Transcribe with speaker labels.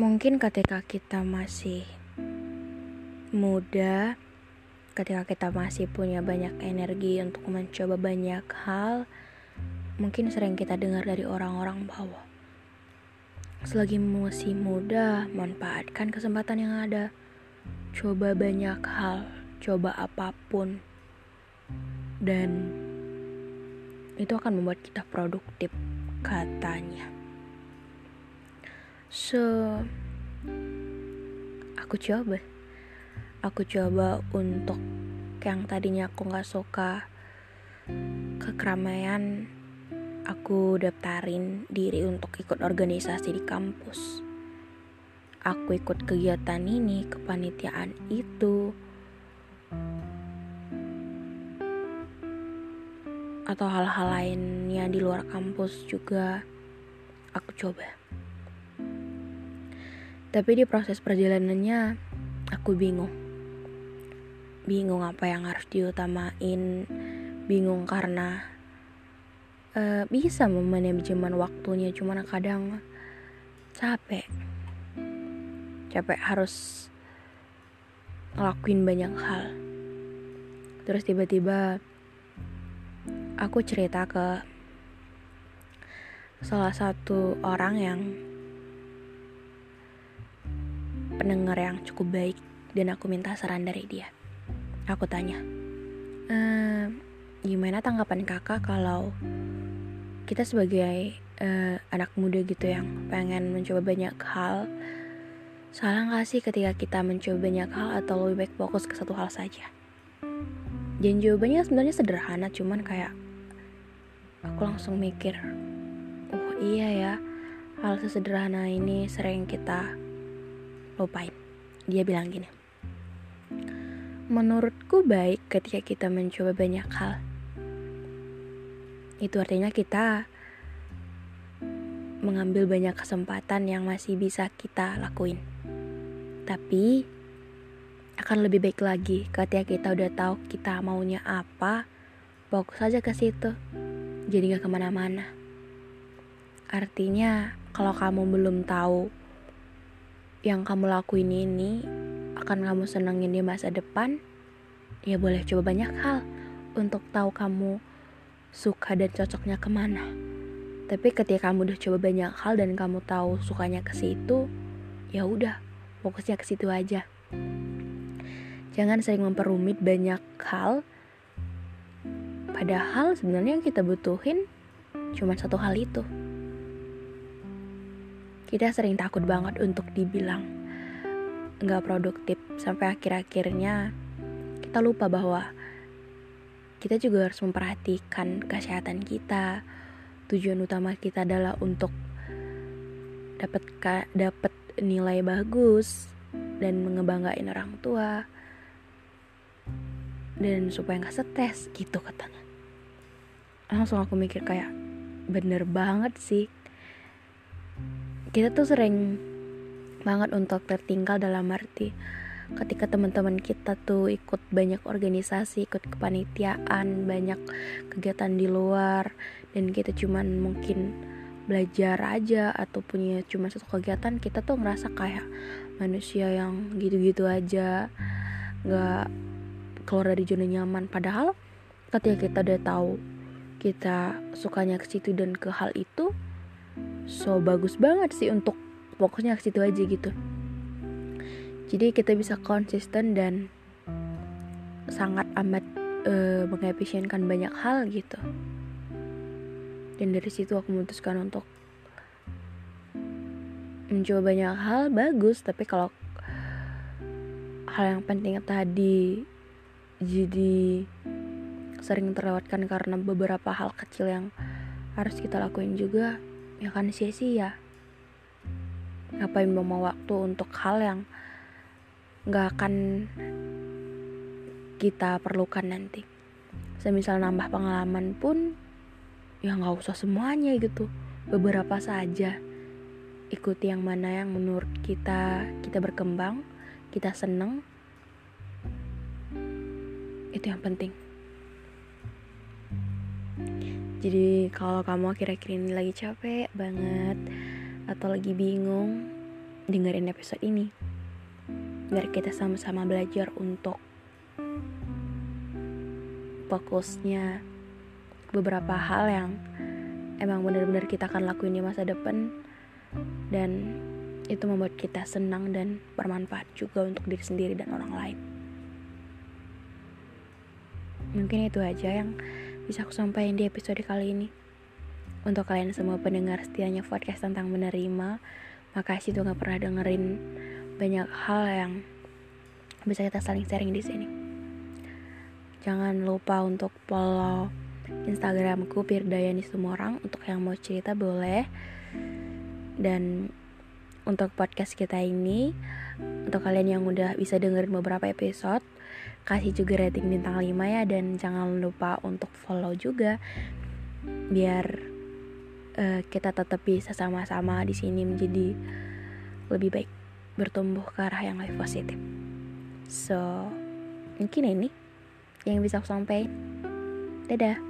Speaker 1: Mungkin ketika kita masih muda, ketika kita masih punya banyak energi untuk mencoba banyak hal, mungkin sering kita dengar dari orang-orang bahwa selagi masih muda, manfaatkan kesempatan yang ada. Coba banyak hal, coba apa pun. Dan itu akan membuat kita produktif katanya. So, aku coba. Aku coba untuk yang tadinya aku nggak suka ke keramaian, aku daftarin diri untuk ikut organisasi di kampus. Aku ikut kegiatan ini, kepanitiaan itu, atau hal-hal lainnya di luar kampus juga aku coba. Tapi di proses perjalanannya aku bingung. Bingung apa yang harus diutamain, bingung karena uh, bisa memanajemen waktunya cuman kadang capek. Capek harus ngelakuin banyak hal. Terus tiba-tiba aku cerita ke salah satu orang yang pendengar yang cukup baik dan aku minta saran dari dia. Aku tanya, e, gimana tanggapan kakak kalau kita sebagai uh, anak muda gitu yang pengen mencoba banyak hal, salah gak sih ketika kita mencoba banyak hal atau lebih baik fokus ke satu hal saja? Dan jawabannya sebenarnya sederhana, cuman kayak aku langsung mikir, oh iya ya, hal sesederhana ini sering kita lupain. Dia bilang gini, menurutku baik ketika kita mencoba banyak hal. Itu artinya kita mengambil banyak kesempatan yang masih bisa kita lakuin. Tapi akan lebih baik lagi ketika kita udah tahu kita maunya apa, fokus aja ke situ. Jadi gak ke mana-mana. Artinya kalau kamu belum tahu yang kamu lakuin ini akan kamu senengin di masa depan, ya boleh coba banyak hal untuk tahu kamu suka dan cocoknya ke mana. Tapi ketika kamu udah coba banyak hal dan kamu tahu sukanya ke situ, ya udah, fokusnya ke situ aja. Jangan sering memperumit banyak hal. Padahal sebenarnya yang kita butuhin cuma satu hal itu. Kita sering takut banget untuk dibilang nggak produktif sampai akhir-akhirnya kita lupa bahwa kita juga harus memperhatikan kesehatan kita. Tujuan utama kita adalah untuk dapat dapat nilai bagus dan mengebanggain orang tua dan supaya nggak stres gitu katanya. Langsung aku mikir kayak bener banget sih. Kita tuh sering banget untuk tertinggal dalam arti ketika teman-teman kita tuh ikut banyak organisasi, ikut kepanitiaan, banyak kegiatan di luar dan kita cuman mungkin belajar aja atau punya cuma satu kegiatan kita tuh ngerasa kayak manusia yang gitu-gitu aja nggak keluar dari zona nyaman. Padahal ketika kita udah tahu kita sukanya ke situ dan ke hal itu so bagus banget sih untuk fokusnya ke situ aja gitu. Jadi kita bisa konsisten dan sangat amat uh, mengefisienkan banyak hal gitu. Dan dari situ aku memutuskan untuk mencoba banyak hal bagus. Tapi kalau hal yang penting tadi jadi sering terlewatkan karena beberapa hal kecil yang harus kita lakuin juga ya kan sia-sia. Ngapain mau waktu untuk hal yang nggak akan kita perlukan nanti? Semisal nambah pengalaman pun ya nggak usah semuanya gitu. Beberapa saja. Ikuti yang mana yang menurut kita kita berkembang kita seneng. Itu yang penting jadi kalau kamu kira-kira ini lagi capek banget atau lagi bingung dengerin episode ini biar kita sama-sama belajar untuk fokusnya beberapa hal yang emang benar-benar kita akan lakuin di masa depan dan itu membuat kita senang dan bermanfaat juga untuk diri sendiri dan orang lain. Mungkin itu aja yang bisa aku sampaikan di episode kali ini. Untuk kalian semua pendengar setianya podcast tentang menerima, makasih tuh gak pernah dengerin banyak hal yang bisa kita saling sharing di sini. Jangan lupa untuk follow Instagramku Pirdayani orang untuk yang mau cerita boleh dan untuk podcast kita ini untuk kalian yang udah bisa dengerin beberapa episode kasih juga rating bintang 5 ya dan jangan lupa untuk follow juga biar uh, kita tetap bisa sama-sama di sini menjadi lebih baik bertumbuh ke arah yang lebih positif. So mungkin ini yang bisa aku sampaikan. Dadah